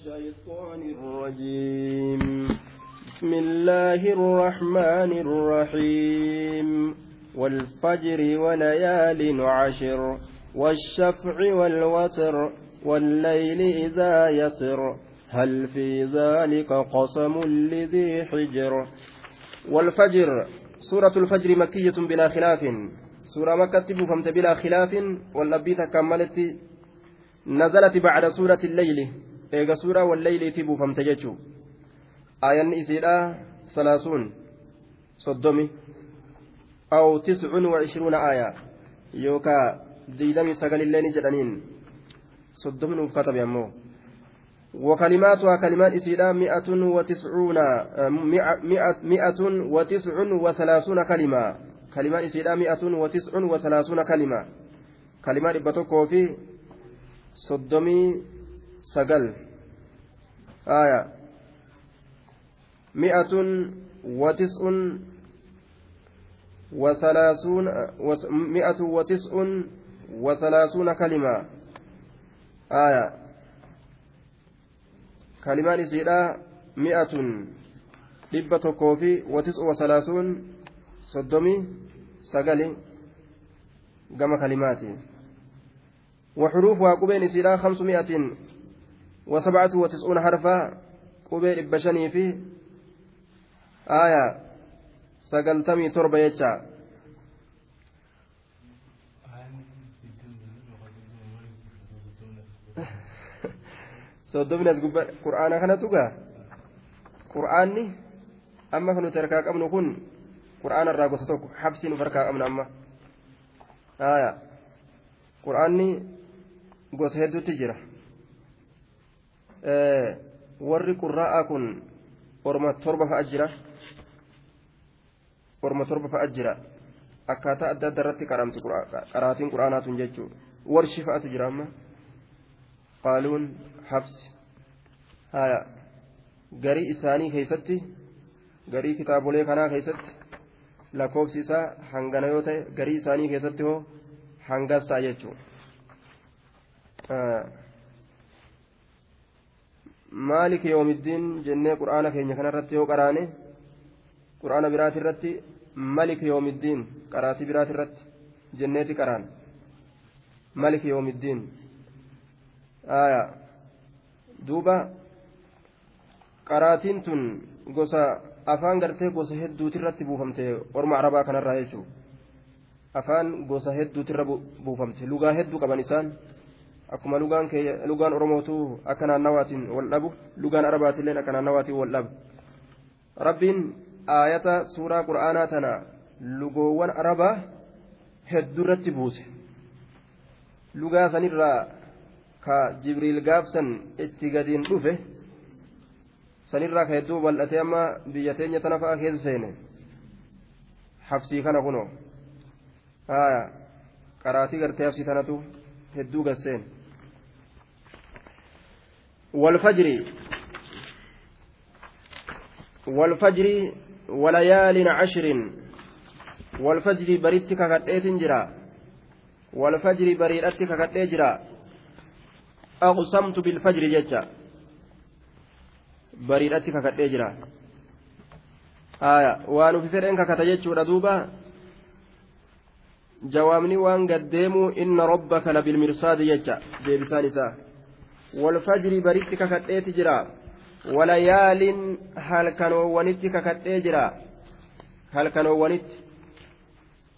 الشيطان الرجيم. بسم الله الرحمن الرحيم. والفجر وليال عشر والشفع والوتر والليل إذا يسر. هل في ذلك قسم لذي حجر؟ والفجر سورة الفجر مكية بلا خلاف. سورة مكة فهمت بلا خلاف. واللبيت كملت نزلت بعد سورة الليل. Eega suuraa walleyliitii buufamte jechuu aayanni isiidha salaasuun soddomi aw tiscun wa ishruuna aaya yookaa diidamii sagalillee ni jedhaniin soddomi nuuf katabe ammoo وكلماتها كلمات إسيلا مئة وتسعون مئة وتسع وثلاثون كلمة كلمات إسيلا مئة وتسع وثلاثون كلمة كلمات إبتوكو في صدمي سجل. آية. مئة وتسع وثلاثون مئة وتسع وثلاثون كلمة. آية. كلمان سيدا مئة لبة كوفي وتسع وثلاثون صدمي سجل. جمع كلماتي وحروفها قبين سيدا خمسمائة وسبعة وتسعون حرفا قبيل إبشني في آية سقلتمي تربة kanatu gaa qur'aanni amma kan nuti harkaa qabnu kun qur'aana irraa gosa tokko habsii nuuf harkaa qabnu amma haya qur'aanni gosa hedduutti jira warri qurraa'aa kun orma torba fa'a jira orma torba fa'a jira akkaataa adda adda irratti qaramti qaraatiin quraanaa tun jechuudha warshi fa'atu jira amma qaaluun habsi haya garii isaanii keessatti garii kitaabolee kanaa keessatti lakkoofsi isaa hangana yoo ta'e garii isaanii keessatti hoo hangas ta'a jechuudha. Maalik yoomiddiin jennee qur'aana keenya kanarratti yoo qaraane qur'aana biraati irratti malik yoomiddiin qaraatii biraati irratti jenneeti qaraan. Malik yoomiddiin aya. Duuba qaraatiin tun gosa afaan gartee gosa hedduuti irratti buufamte orma arabaa kanarraa jechuu. Afaan gosa hedduuti irra buufamte. Lugaa hedduu qaban isaan akkuma lugaan lugaan oromootu akka naannawaatiin wal dhabu lugaan arabaatillee akka naannawaatiin wal dhabu. Rabbiin aayata suuraa qura'aanaa tana lugoowwan arabaa hedduurratti buuse. Lugaa sanirraa ka jibriil gaafsan itti gadiin dhufe sanirraa ka hedduu bal'atee amma biyya teenya tana fa'a keessa seene. Habsii kana kunoo. Qaraatii gartee habsii tanatu hedduu gasseen. والفجر. والفجر وليال عشر. والفجر بريتك كتئت جرا. والفجر بريدتك كتئت جرا. أقسمت بالفجر جتا بريدتك كتئت جرا. آية. وأنا في فرنك كتجت دوبا jawaabni waan gaddeemu inna rabbaka labilmirsaadi jecha deebisaan isaa والفجر بريت ككتئت جرا وليال هل كانوا ونت ككتئ جرا هل كانوا ونت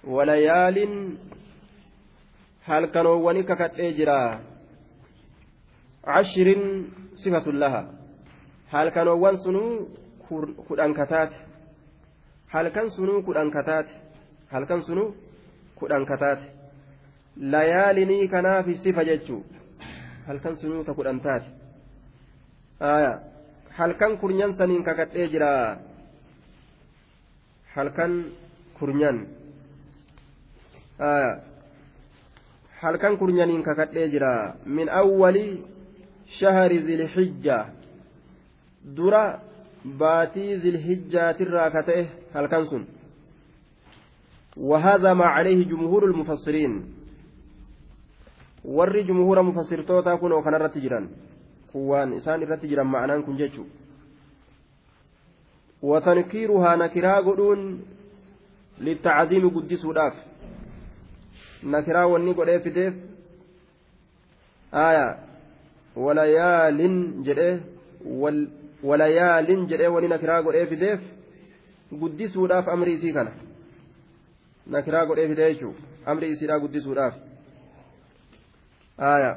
وليال هل كانوا ونت ككتئ جرا. عشر صفة لها هل كانوا ونسنو كدان كتات هل كان سنو كدان كتات هل كان سنو كدان كتات ليالني كنا في صفة جتشو. Halkan sunuu ka kudhan taate halkan kurnyan saniin kakadhee jira halkan kurnyan halkan kurnyaniin kakadhee jira min awwali shahari zilhijja dura baatii zilhijjaatirraa ka ta'e halkan sun وهذا ما عليه جمهور المفسرين warri jumhuura mufassirtootaa kun kanarratti jiran waan isaan irratti jiran ma'anaan kun jechu watankiiruhaa nakiraa godhuun littacdiimi guddisuudhaaf nakiraa wanni godhee fideef aya walayaalin jedhee walayaalin jedhee wani nakiraa godhee fideef guddisuudhaaf amri isii kana nakiraa godhee fidee jechuu amri isiidhaa guddisuudhaaf aya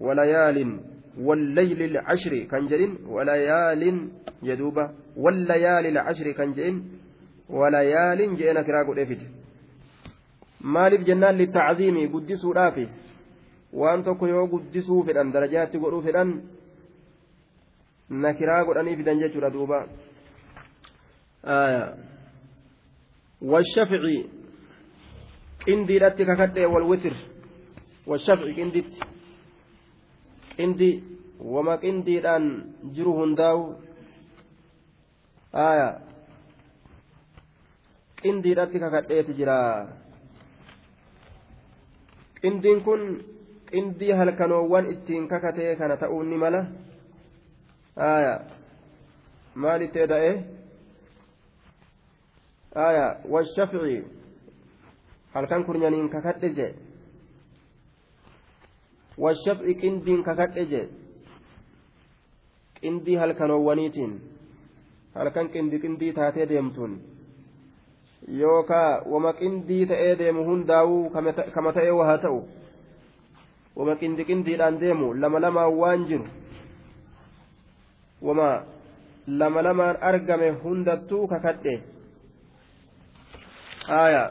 walayaalin والليل العشر كان جرين وليال يدوبة والليالي العشر كان جرين وليال جئنا كراغو ديفيد maaliif jennaan littacziimi guddisuudhaafi waan tokko yoo guddisuu fedhan darajaatti godhuu fedhan nakiraa godhanii fidan jechuudha duuba والشفعي قندي لاتي ككدي والوتر والشفعي قنديتي qindi wama qindiidhaan jiru hundaa'u aya qindiidhatti kakadheeti jira qindiin kun qindii halkanoowwan ittiin kakatee kana ta'uu ni mala aya maalitti eda'e aya washafici halkan kurnyaniin kakadhe jee washab'i qindiin kakadhe jee. Qindii halkanoowwaniitiin halkan qindi qindii taatee deemtuun. Yookaa wama qindii ta'ee deemu hundaa'uu kama ta'ee waa ta'u? Wama qindi qindiidhaan deemu lama lamaan waan jiru? Wama lama lamaan argame hundattuu kakadhe? Aya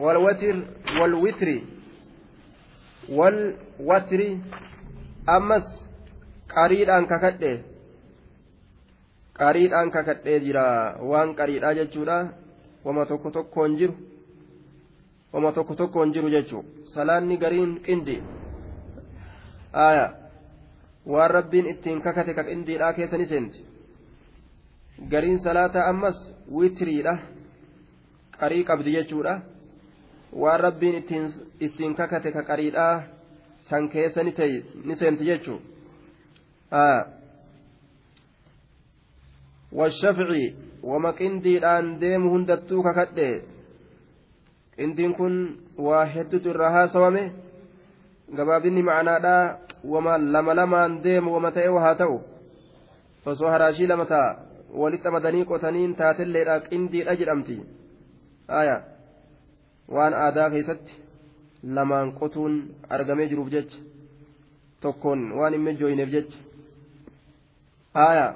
walwatir walwitri wal watri ammas qariidhaan kakadhe qariidhaan kakadhee jira waan qariidhaa jechuudha wama tokko tokkoon jiru wama tokko tokkoon jiru jechuu salaanni gariin qindi aya waan rabbiin ittiin kakate ka qindiidhaa keessa ni seenti gariin salaataa ammas witiriidha qarii qabdi jechuudha waan rabbiin ittiin kakate ka qariidhaa san keessa ni seenti jechuu? Washafici wama qindiidhaan deemu hundattuu kakadhe. Qindiin kun waa hedduutu irraa haasawame. Gabaabinni macnaadhaa wama lama lamaan deemu wama ta'e haa ta'u. Osoo haraashii lama ta'a walitti amadanii qotaniin taatelleedha qindiidha jedhamti. Aayaa. Waan aadaa keessatti lamaan qotuun argamee jiruuf jecha tokkoon waan hin mijjooyineef jecha haaya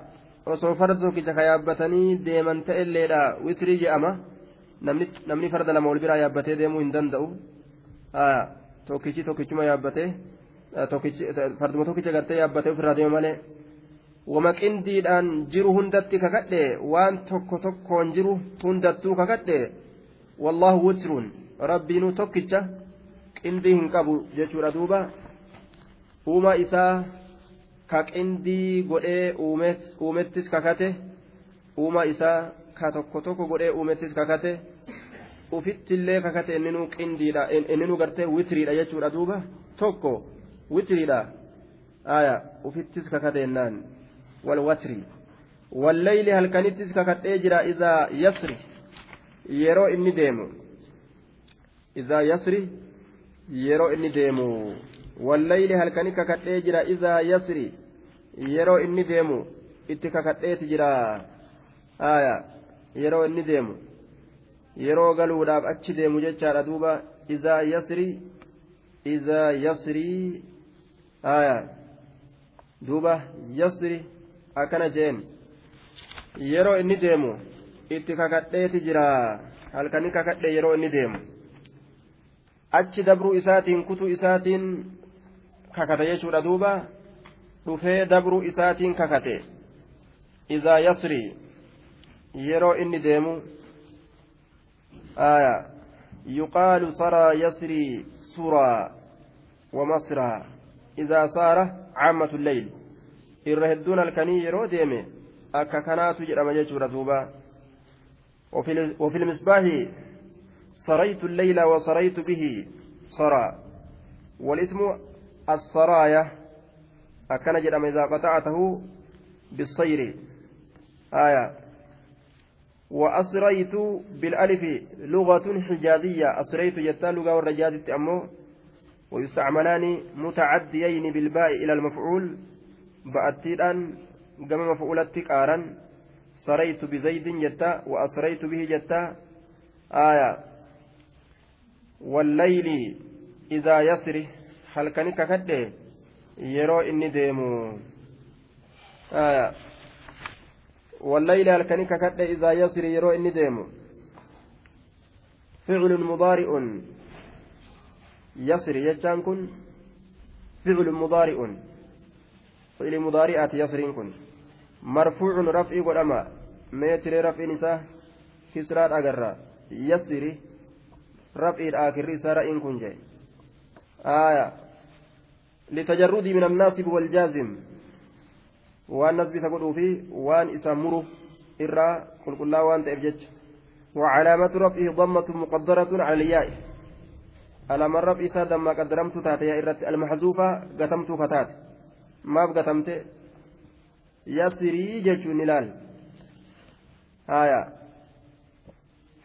osoo farda tokkicha ka yaabbatanii deeman ta'elleedha witrii je'ama namni farda lama ol biraa yaabbatee deemuu hin danda'u haaya tokkichi tokkichuma yaabbatee farduma tokkicha gartee yaabbatee ofirraa deema malee wama qindiidhaan jiru hundatti kakadhe waan tokko tokkoon jiru hundattuu kakadhe wallahu witrun rabbiinuu tokkicha qindii hin qabu jechuudha duuba uumaa isaa ka qindii godhee uumettis kakate uumaa isaa ka tokko tokko godhee uumettis kakate ufittillee kakate inninuu qindiidha inninuu gartee witiriidha jechuudha duuba tokko witiriidha aya ufittis kakate ennaan walwatri walleyli halkanittis kakadhee jira idaa yasri yeroo inni deemu izaa yasri yeroo inni deemu wallayli halkani kakadhee jira izaa yasri yeroo inni deemu itti kakadheeti jira aya yeroo inni deemu yeroo galuudhaaf achi deemu jechaadha duuba izaa yasri izaa yasrii aya duuba yasri akkana jeen yeroo inni deemu itti kakadheeti jira. Halkani kakadhe yeroo inni deemu. Achi dabruu isaatiin kutuu isaatiin kakate jechuudha duuba. Dhufee dabruu isaatiin kakate. Izaa yasrii yeroo inni deemu. Aya yuqaalu saraa yasrii suraa wamasraa izaa saara caammatu leyl. Irra hedduun halkanii yeroo deeme akka kanaatu jedhama jechuudha duuba وفي المصباح سريت الليل وسريت به سرى والاسم السرايا akkana jedhama idaa qaxacatahu بالصير. آية. وأسريت بالألف لغة حجازية. أسريت جتا لغة والرجاز أمو. ويستعملان متعديين بالباء إلى المفعول. بأتيدان كما مفعولتك آرا. سريت بزيد جتا وأسريت به جتا آية. والليل إذا يسري. هل كان ككده يرو إني ديمو. آية. والليل هل كان ككده إذا يسري يرو إني ديمو. فعل مضارع. يسري يجان كن. فعل مضارع. فعل مضارعات يسرين كن. مرفوع رفعي قدما ميتر رفع نساء كسرات أقرى يسري رفعي الآخر سارئين كن جاي آية لتجردي من الناصب والجازم waan nasbisa godhuu fi waan isa muru irraa qulqullaa waan ta'eef jecha. وعلامة رفعه ضمة مقدرة على الياء على من رفع إسا دما قدرمت تاتي المحذوفة قتمت كتات ما قتمت yasirii jechuun ilaali. Haya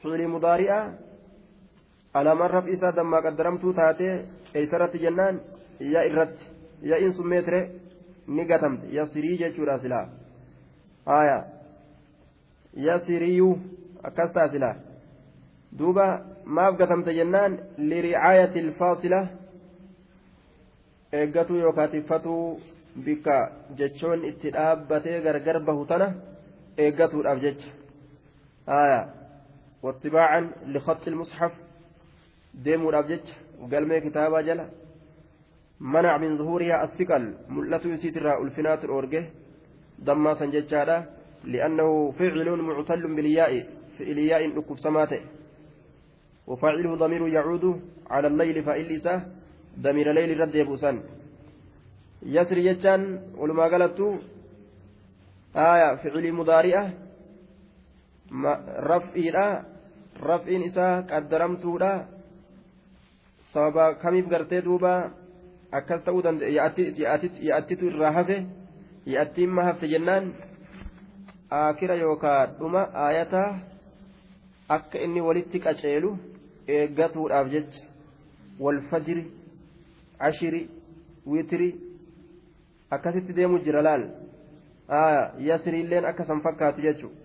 fiili mudaari'a. Alamaan raf isaa dammaa qaddaramtuu taatee eeysarratti jennaan ya irratti ya in sun meetire ni gatamte. Yasirii jechuudha silaa haya yasiriyuu akkas taa silaa duuba maaf gatamte jennaan liricaayati ilfaasila eeggatuu yookaa tiffatuu bikka jechoon itti dhaabbatee gargar bahu tana eeggatuudhaaf jecha. Aya wattibaacan likhaxi ilmushaf deemuudhaaf jecha. Galmee kitaabaa jala. من ظهورها الثقل ملة يسيترا ألفنات الأورجه ضما سنججادا لأنه فعل معتل بالياء فعل ياء نكب سماته وفاعله ضمير يعود على الليل فإلسه ضمير ليل رد يبوسان yasri jechaan walumaa galattu aya ficilii mudaari'a raf'iidha. Raf'iin isaa qaddaramtuudha. Sababa kamiif gartee duuba? Akkas ta'uu danda'e yaattitu irraa hafe yaattiin ma hafte jennaan. Akira yookaan dhuma aayataa akka inni walitti qaceelu eeggatuudhaaf jecha. Walfajiri ashiri witiri. Akkasitti deemu jira laal yasriilleen akka san fakkaatu jechuudha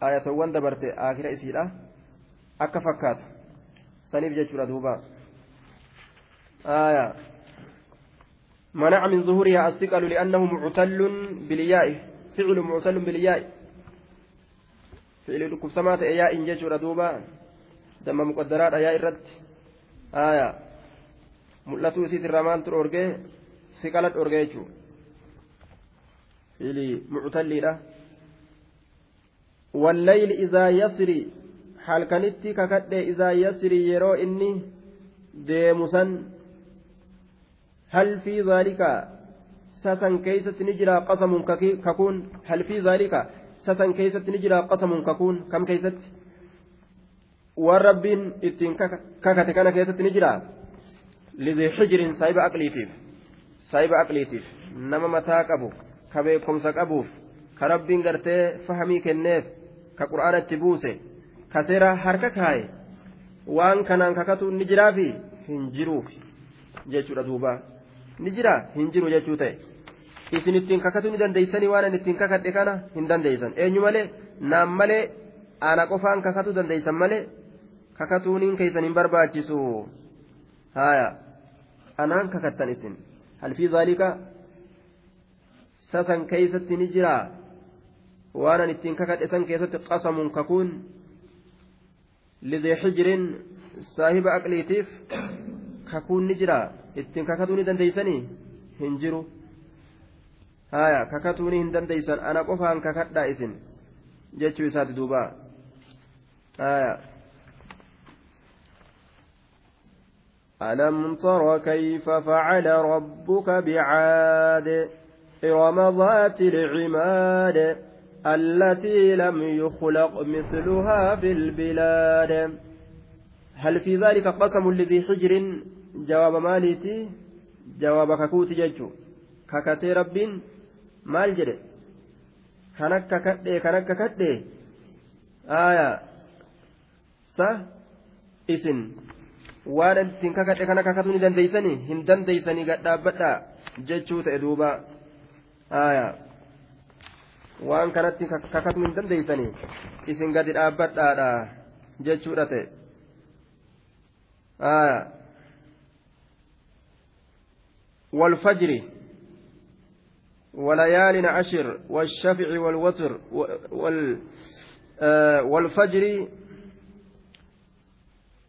aayatawwan dabarte akira isiidha akka fakkaatu. saniif jechuudha duuba منع من ظهورها الثقل لأنه معتل بالياء فعل معتل بالياء فعل كبسمات ياء ججر دوبا دم مقدرات ياء الرد آية ملتو سيت الرمان ترورجي ثقلت أورجيتشو فعل معتل والليل إذا يسري halkanitti kakadhe izaa yasrii yeroo inni deemu san hal fi zaalika sasan keeysatti ni jira qasamun kakuun hal fi zaalika sasan keeysatti ni jira qasamun kakuun kam keeysatti waan rabbiin ittiin kakate kana keessatti ni jira saahiba aqliitiif nama mataa qabu ka beekumsa qabuuf ka rabbiin gartee fahamii kenneef ka qur'aanatti buuse kaseera harka kaaye waan kanaan kakatu ni jiraafi hin jiruuf jechuudha duuba ni jira hin jiru jechuu ta'e isin ittiin kakatu ni dandeeysanii waan an ittiin kakadhe kana hin dandeeysan eenyu malee naan malee ana qofaan kakatu dandeeysan malee kakatuuniin keeysan hin barbaachisu haya anaan kakattan isin an ittiin kakadhe san keessatti qasamuun kakuun lidii xijirin saahiba aqliitiif kakuun ni jira ittiin kakatuu ni dandeeysanii hin jiru haya kakatuu ni hin dandeeysan ana qofaan kakadhaa isin jechuu isaati duuba haya ألم تر كيف فعل ربك بعاد؟ إرم ذات العماد التي لم يخلق مثلها في البلاد. هل في ذلك قسم لذي حجر؟ جواب مالتي جواب ككوت ججو. maal jedhe kan akka kadhee kan akka kadhee aayaa sa isin waan ittiin kakadhe kana kakatuu ni dandeeysanii hin dandeeysanii gadhaabbadhaa jechuu ta'e duuba waan kanatti kakatuu hin dandeeysanii isin gadi dhaabbadhaadha jechuudha ta'e والفجر وليال عشر والشفع والوتر وال والفجر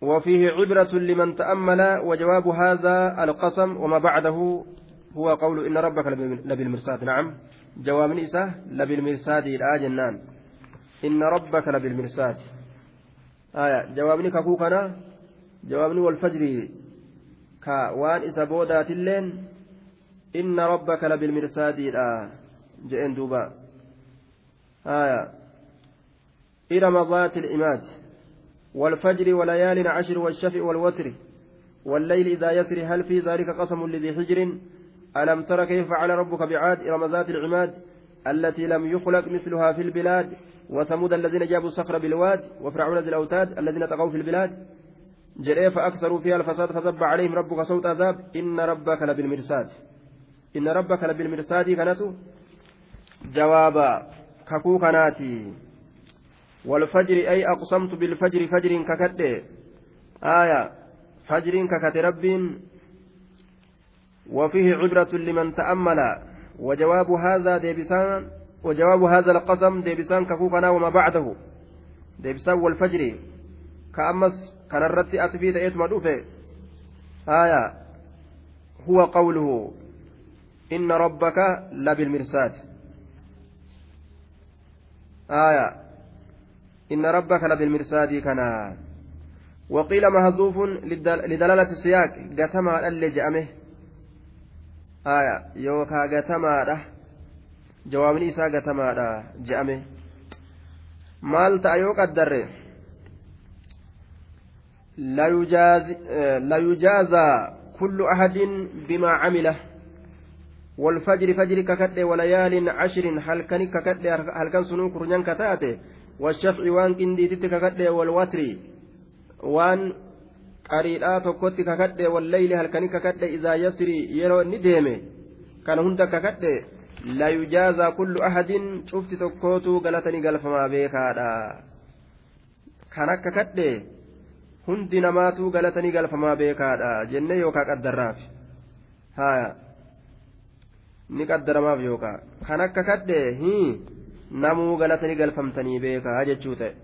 وفيه عبرة لمن تأمل وجواب هذا القسم وما بعده هو قول إن ربك لبالمرصاد نعم. جواب نساء لبالمرصاد لا جنان. إن ربك لبالمرصاد آية. جوابني كفوكنا جوابني والفجر كوان إسا بودات اللين إن ربك لبالمرصاد لا جئن دوبا. آية. إرم ذات الإماد. والفجر وليال عشر والشفع والوتر والليل إذا يسر هل في ذلك قسم لذي حجر ألم تر كيف فعل ربك بعاد إرم ذات العماد التي لم يخلق مثلها في البلاد؟ وثمود الذين جابوا الصخر بالواد وفرعون ذي الأوتاد الذين طغوا في البلاد. جري فأكثروا فيها الفساد فصب عليهم ربك صوت عذاب. إن ربك لبالمرصاد. إن ربك لبالمرصاد كانت؟ جوابا ككو كناتي. والفجر أي أقسمت بالفجر فجر ككد آية فجر ككت رب. وفيه عبرة لمن تأمل. وجواب هذا ديبسان وجواب هذا القسم ديبسان كفوفنا وما بعده. ديبسان والفجر. كأمس كان الرد أتفيت إيت مدوفة. آية هو قوله إن ربك لبالمرساد. آية إن ربك لبالمرصاد كنا. وقيل مهزوف لدلالة السياق قتما اللي جأمه. آية يوكا قتما jawaabni isaa gatamaadha je'ame maal ta'a yoo qaddarre layujaazaa kullu ahadin bimaa camila والفجر فجر ككد وليال عشر هل كان ككد هل كان سنون كرنيان كتاته والشفع وان كنديتت ككد والوتر وان qariidhaa tokkotti kakadhe wallayli halkanii kakadhe idaa yasri yeroo inni deeme kana hunda kakadhe layujaazaa kullu ahadin cufti tokkootu galatanii galfamaa beekaadha kan akka kadhe hundi namaatu galatanii galfamaa beekaadha jenne yookaa qaddarraaf haya ni qaddaramaaf yookaa kan akka kadhe hii namuu galatanii galfamtanii beekaa jechuu ta'e.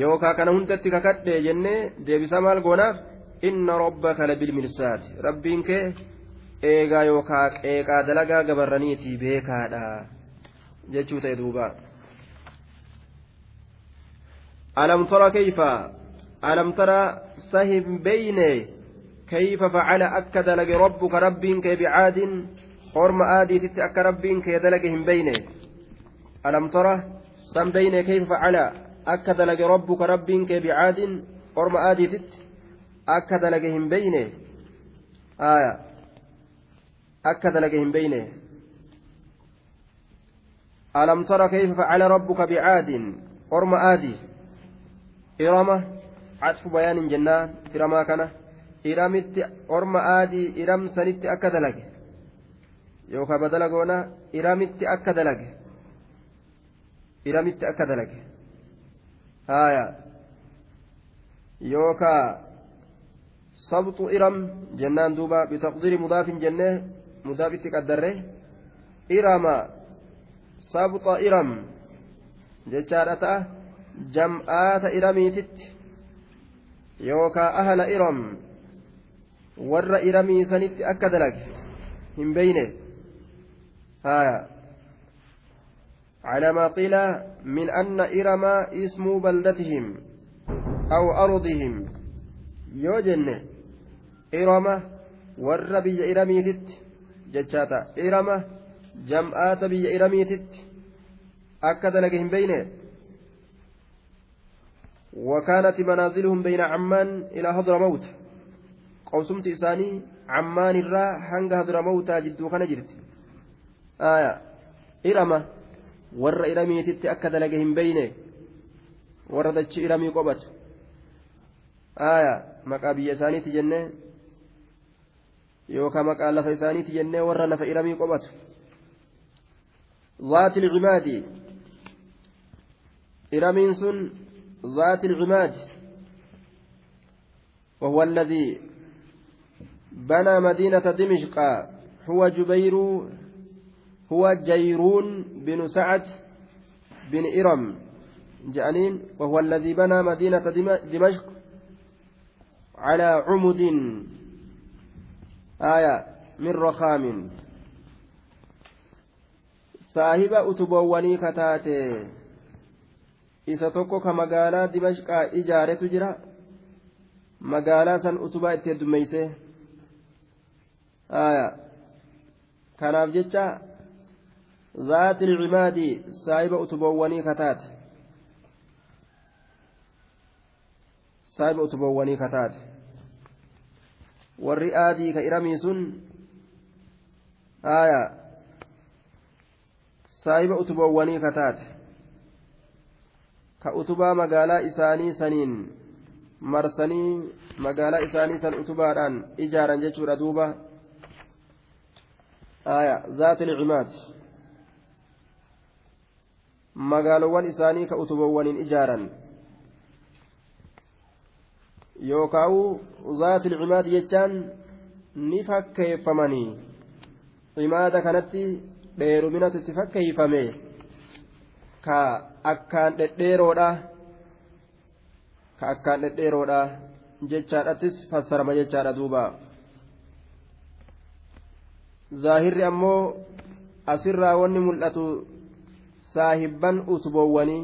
Yookaan kana hundatti kakadhe jennee deebisaa maal goonaaf? Inna robba labil bilmilsaati rabbiin kee eegaa yookaan qeeqaa dalagaa gabarraniitii beekaadha jechuu ta'e duuba. ألم ترى كيف ألم ترى keeyfa بين akka dalage أكد لك kee ربك بعاد حرم akka rabbiin kee dalage hin بينه dalage rabbuka rabbiin kee bicaadin orma aadiititti akka dalage hin beyne aya akka dalage hin beyne alam tara kayfa facala rabbuka bicaadin orma aadi irama catfu bayaanin jennaan iramaa kana iramitti orma aadii iram sanitti akka dalage yookaan badala goona iramitti akka dalage haya yookaan sabxu iram jennaan duuba bitaqdiri mudaafin jennee mudaafitti qaddarre irama sabxa iram jechaadha ta'a jam'aata iramiititti yookaan ahala iram warra iramii sanitti akka dalage hin beyne haya على ما قيل من أن إرم اسم بلدتهم أو أرضهم. يوجن إرم والربي إرميتت. جتشاتا. إرم جمعات بي إرميتت. أكد لكهم بينه. وكانت منازلهم بين عمان إلى هضرموت قوسمت إساني عمان الرا حنق هضرموت جدو كان جرت aya irama warra iramiititti akka dalage hin beyne warra dachi iramii qophatu aya maqaa biyya isaaniiti jennee yookaan maqaa lafa isaaniiti jennee warra lafa iramii qophatu ذات العماد إرمين سن ذات العماد وهو الذي بنى مدينة دمشق هو جبير هو جيرون بن سعد بن إرم جانين وهو الذي بنى مدينة دمشق على عمد آية من رخام صاحب أتبواني كتاتي isa tokko ka magaalaa dimashqaa ijaaretu jira magaalaa san utubaa itti heddummeeyse kanaaf jecha utuboowwanii kataate saahiba utuboowwanii kataate warri aadii ka iramii sun aya saahiba utuboowwanii kataate ka utubaa magaalaa isaanii saniin marsanii magaalaa isaanii san utubaadhaan ijaaran jechuudha duuba aya zaati lcimaad magaalowwan isaanii ka utubawwaniin ijaaran. Yookaawu zaati cimaad jechaan ni fakkeeffamanii. Cimaada kanatti dheeruminatu itti fakkeeyfame ka akkaan dhedheeroodha ka akkaan dhedheeroodha jechaadhattis fassarama jechaadha duuba. Zaahirri ammoo asirraa wanni mul'atu saahibban utuboowwanii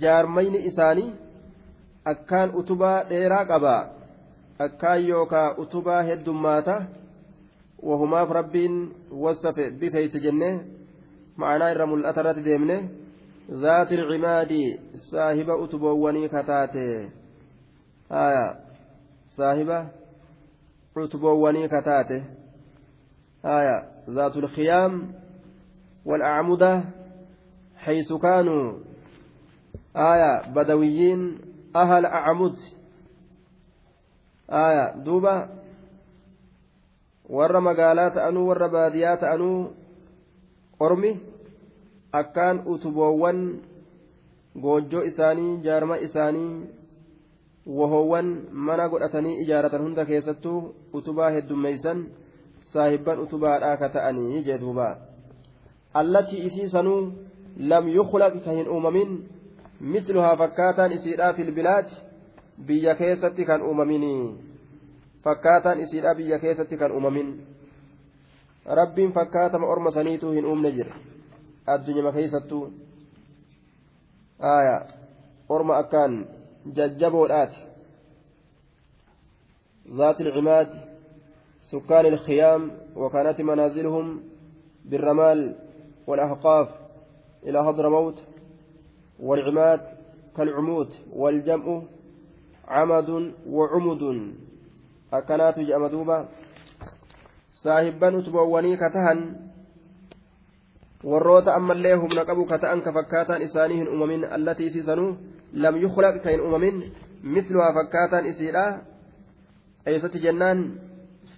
jaarmayni isaanii akkaan utubaa dheeraa qaba akkaan yookaa utubaa heddummaata wahumaaf rabbiin wasafe bifeeyse jennee ma'anaa irra mul'ata irratti deemne zaati lcimaadi saahiba utuboowwanii kataate haya saahiba utuboowwanii kataate haya zaatu lkiyaam والأعمدة حيث كانوا آية بدويين أهل أعمد آية دوبا warra magaalaa ta'anuu warra baadiyyaa ta'anuu ormi akkaan utuboowwan goojjoo isaanii jaarma isaanii wahoowwan mana godhatanii ijaaratan hunda keessattuu utubaa heddummeeysan saahibban utubaadhaa ka ta'anii jee duuba allatii isii sanuu lam yuklaq ka hin uumamin misluhaa fakkaataan isiidhaa filbilaad biyya keessatti kan uumaminii fakkaataan isiidhaa biyya keessatti kan uumamin rabbiin fakkaatama orma saniituu hin uumne jira addunyama keeysattuu aya orma akkaan jajjaboodhaati ذات العماد سكان الخيام وكانت منازلهم بالرمال والأحقاف إلى هضرموت والعماد كالعمود والجمع عمد وعمد. أكنات جامدوبة صاحبا أتبعوني كتهن. والروت أما الله من قبو كتأن كفكاتا إسانيه الأمم التي سيزنو لم يخلق كين أمم مثلها فكاتا إسيرا أي ست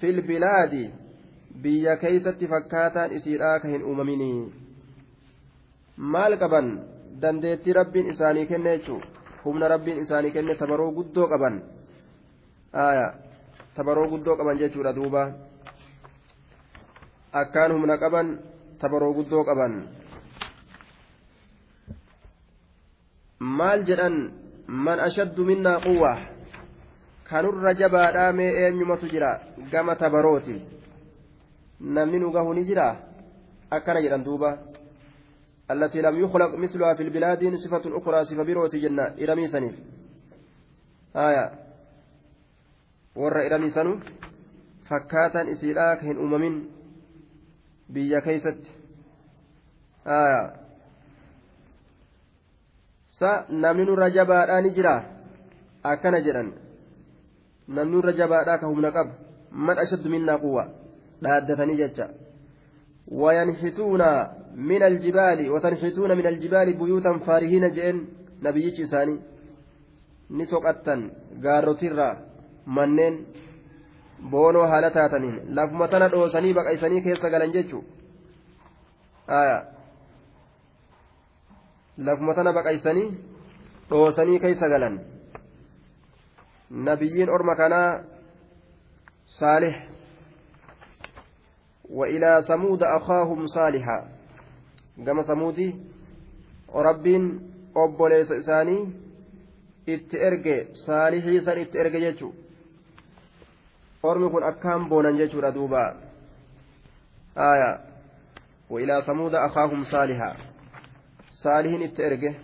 في البلاد. Biyya keeysatti fakkaataan isiidha ka hin uumaminii maal qaban? Dandeettii rabbiin isaanii kenne jechuu humna rabbiin isaanii kenne tabaroo guddoo qaban. Tabaroo guddoo qaban jechuudha duuba. Akkaan humna qaban tabaroo guddoo qaban. Maal jedhan? Man ashaddu minnaa quwwa kanurra jabaadhaa mee eenyumatu jira? Gama tabarooti namni nu gahu ni jira akkana jedhan duuba التي لم يخلق مثلها في البلاد صفة أخرى صفة بروتي جنة إرمي سنيف آية ور إرمي سنو فكاتا إسيلاك هن أممين biyya keeysatti sa namni nurra jabaadhaa ni jira akkana jedhan namni nurra jabaadhaa ka humna qaba dhaaddatanii jecha. Wayanxituuna min aljibaali watanxituuna min aljibaali buyuutan faarihiina jedheen nabiyyichi isaanii. Ni soqattan gaarrotirraa manneen boonoo haala taataniin. Lafuma tana dhoosanii baqaysanii keessa galan jechuu. Lafuma tana baqaysanii dhoosanii keessa galan. Nabiyyiin orma kanaa saalih وإلى ثمود أخاهم صالحا. كما ثمودي وربين أبوليس إساني إتئرجي صالحي سن إتئرجي جيتشو. ormi kun akkaan boonan jechuudha duuba وإلى ثمود أخاهم صالحا. صالح الترجه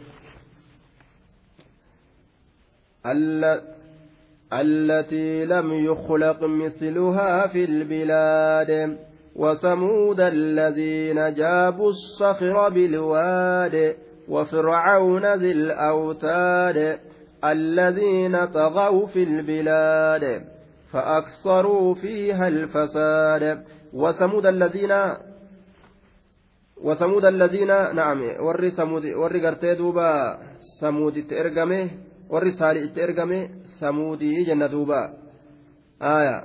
التي لم يخلق مثلها في البلاد. وثمود الذين جابوا الصخر بالواد وفرعون ذي الأوتاد الذين طغوا في البلاد فأكثروا فيها الفساد. وثمود الذين وثمود الذين نعم ور ثمود ور غرتي دوبا ثمود ترغمه ور صالح ترغمه ثمودي جنة دوبا آية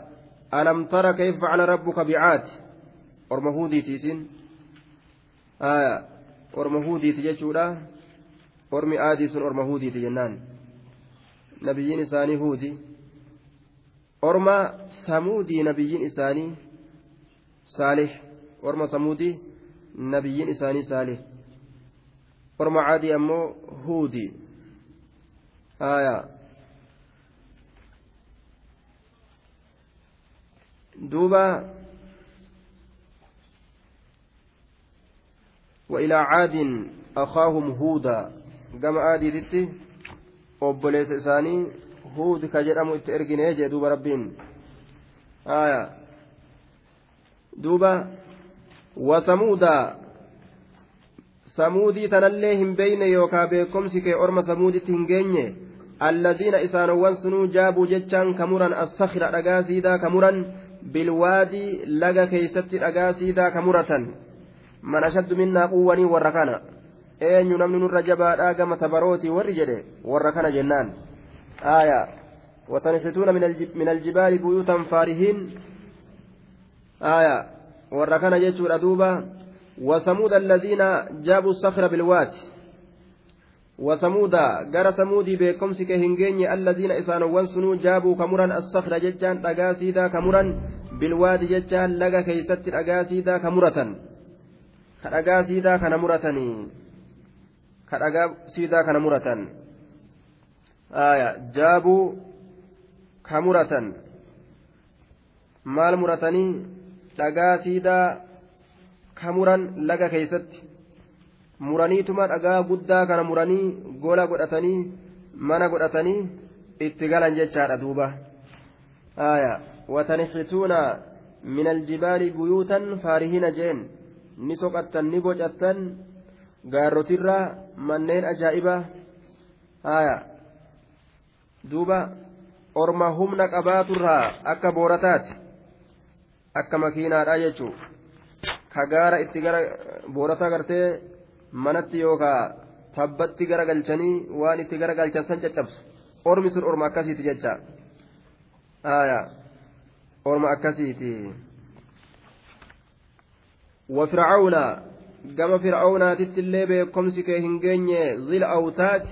ألم ترى كيف فعل ربك بعاد orma huudiiti isiin orma huudiiti jechuudha. Ormi aadii sun orma huudiiti jennaan. Nabiyyiin isaanii huudi. Orma samuudii nabiyyiin isaanii saalih. Orma samuudii nabiyyiin isaanii saalih. Orma caadii ammoo huudi. Duuba وإلى عاد أخاهم هودا كما عادي تتي أبوليس إساني erginee jee duuba rabbiin aya duuba wasamuuda samuudii tanallee hin beeyne yookaa beekomsi kee orma samuuditti hin geenye alladiina isaanowwan sunuu jaabuu jechaan kamuran assakira dhagaa siidaa kamuran bilwaadii laga keeysatti dhagaa siidaa kamuratan man ashaddu minnaa quwwanii warra kana. Eenyu namni nurra jabaadhaa gama tabarootii warri jedhe warra kana jennaan. آية وتنحتون من الجبال بيوتا فارهين آية وركن جيتشور أدوبا وثمود الذين جابوا الصخر بالواد وثمود غير ثمودي بكمس كهنجيني الذين إسانوا وانسنوا جابوا كمرا الصخر ججان تقاسيدا كمرا بالواد ججان لقى كيست أقاسيدا كمرة كأقاسيدا كنمرتني كأقاسيدا كنمرة jaabuu ka muratan maal muratanii dhagaa siidaa ka muran laga keeysatti muraniituma dhagaa guddaa kana muranii gola godhatanii mana godhatanii itti galan jechaadha duuba watanixituuna min aljibaali buyuutan faarihina jeen ni soqattan ni bocattan gaarrotirraa manneen ajaa'iba haya duuba orma humna qabaaturraa akka boorataati akka makiinaadha jechuun ka gaara itti gara boorata gartee manatti yookaan tabbatti gara galchanii waan itti gara galchan san caccabsu ormi sun orma akkasiiti jecha orma akkasiiti وفرعون كما فرعون تتلي بكمسك هنجيني ذي الأوتاد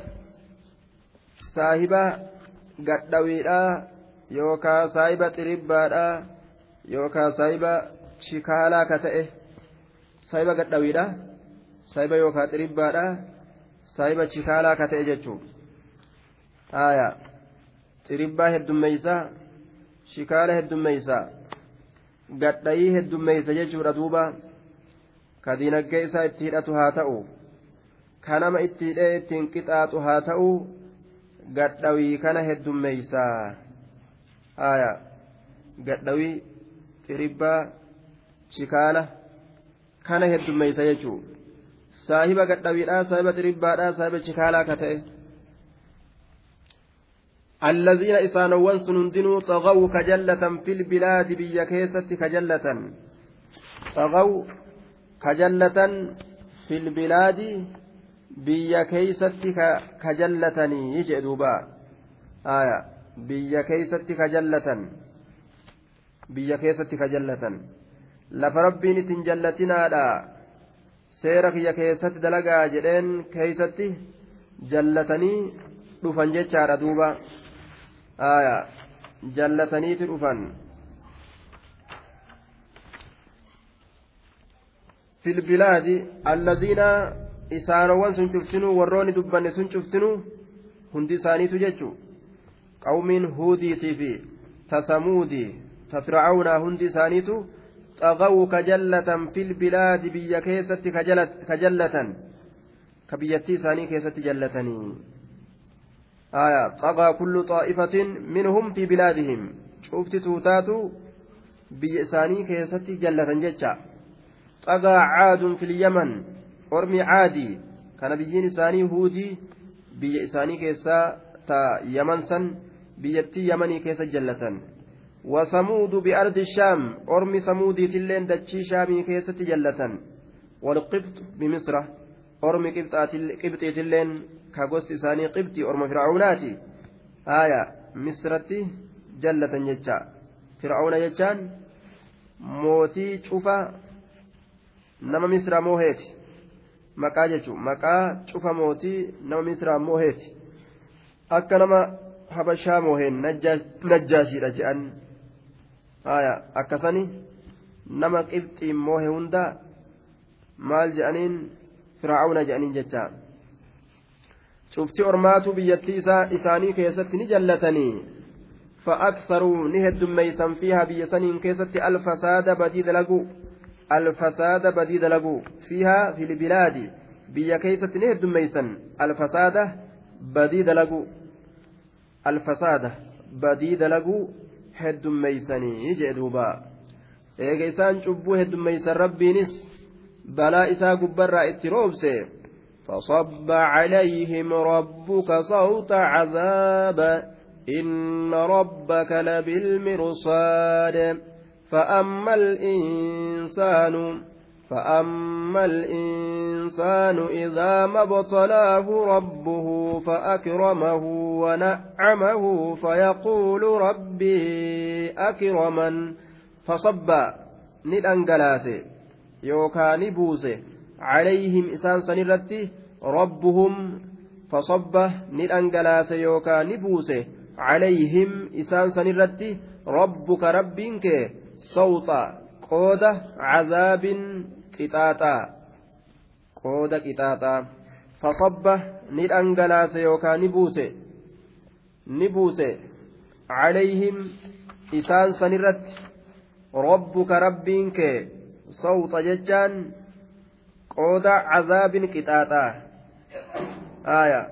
صاحب gadhawiidha yookaan saayiba xiribbaadha yookaan saayiba shikaalaa ka ta'e saayiba gadhawiidha saayiba yookaan xiribbaadha saayiba shikaalaa ka ta'e jechuun haaya xiribbaa heddummeeysaa shikaala heddummeeysaa gadhayii heddummeeysa jechuudha duuba ka diinaggee isaa itti hidhatu haa ta'u ka nama itti hidhee ittiin qixaaxu haa ta'u. gadhawii kana heddummeeysaa aya gadhawii xiribbaa chikaala kana heddummeeysa jechuu saahiba gadhawiidha saahiba xiribbaadha saahiba chikaalaa ka ta'e الذين إسانوان سنندنوا طغوا كجلة في البلاد بيا كيست كجلة طغوا kajallatan filbilaadi biyya keeysatti kajallatanii jee duuba biyya keeysatti kajallatan biyya keessatti kajallatan lafa rabbiin isin jallatinaadha seera kiyya keessatti dalagaa jedheen keeysatti jallatanii dhufan jechaadha duuba jallataniiti dhufan في البلاد الذين sun cuftinuu warroonni dubbanne sun cuftinuu hundi isaaniitu jechu qawmiin huudiitii fi tasamuudii ta fircawnaa hundi isaaniitu xagawu kajallatan fil bilaadi biyya keessatti kajallatan ka biyyattii isaanii keessatti jallatanii آية طغى كل طائفة منهم في بلادهم شفت توتاتو بيساني كيستي جلة جتشا طغى عاد في اليمن أرمي عادي. كان بيين إساني هودي بي إساني كيسا تا يمن سن بيتي يمني كيسا جلة وثمود بأرض الشام أرمي ثمودي تلين دتشي شامي كيسا جلة والقبط بمصر أرمي قبطي تلين كاغوست إساني قبطي أرمي فرعوناتي. آية مصرتي جلة جتشا فرعون جتشان mootii cufa nama misraa mooheeti maqaa jechuun maqaa cufa mootii nama misraa mooheeti akka nama habashaa mooheen najjaashiidha jedhan akkasani nama qibxiin moohe hunda maal jedhaniin firaa'aawna jedhaniin jecha. Cufti ormaatu biyyattii isaanii keessatti ni jallatanii? Fa'aaksaruu ni heddummeeysan fiihaa biyya saniin keessatti alfasaada badii dalaguu. الفساد بديد لقو فيها في البلاد بيا كيست نهد ميسا الفساد بديد لقو الفساد بديد لقو هد ميسني جدوبا eega isaan cubbuu heddummeeysan rabbiinis balaa isaa gubbarraa itti roobse فصب عليهم ربك صوت عذاب. إن ربك لبالمرصاد. فأما الإنسان فأما الإنسان إذا ما ابتلاه ربه فأكرمه ونعمه فيقول ربي أكرمن فصب ندأنجلاس يوكا نبوس عليهم إسان سنرتي ربهم فصب ندأنجلاس يوكا نبوس عليهم إسان سنرتي ربك ربك صوت قود عذاب قطاطا. قود قطاطا. فصب ندأنجلاس يوكا نبوس نبوس عليهم إسان سنرتي ربك ربك صوت ججان. قود عذاب قطاطا. آية.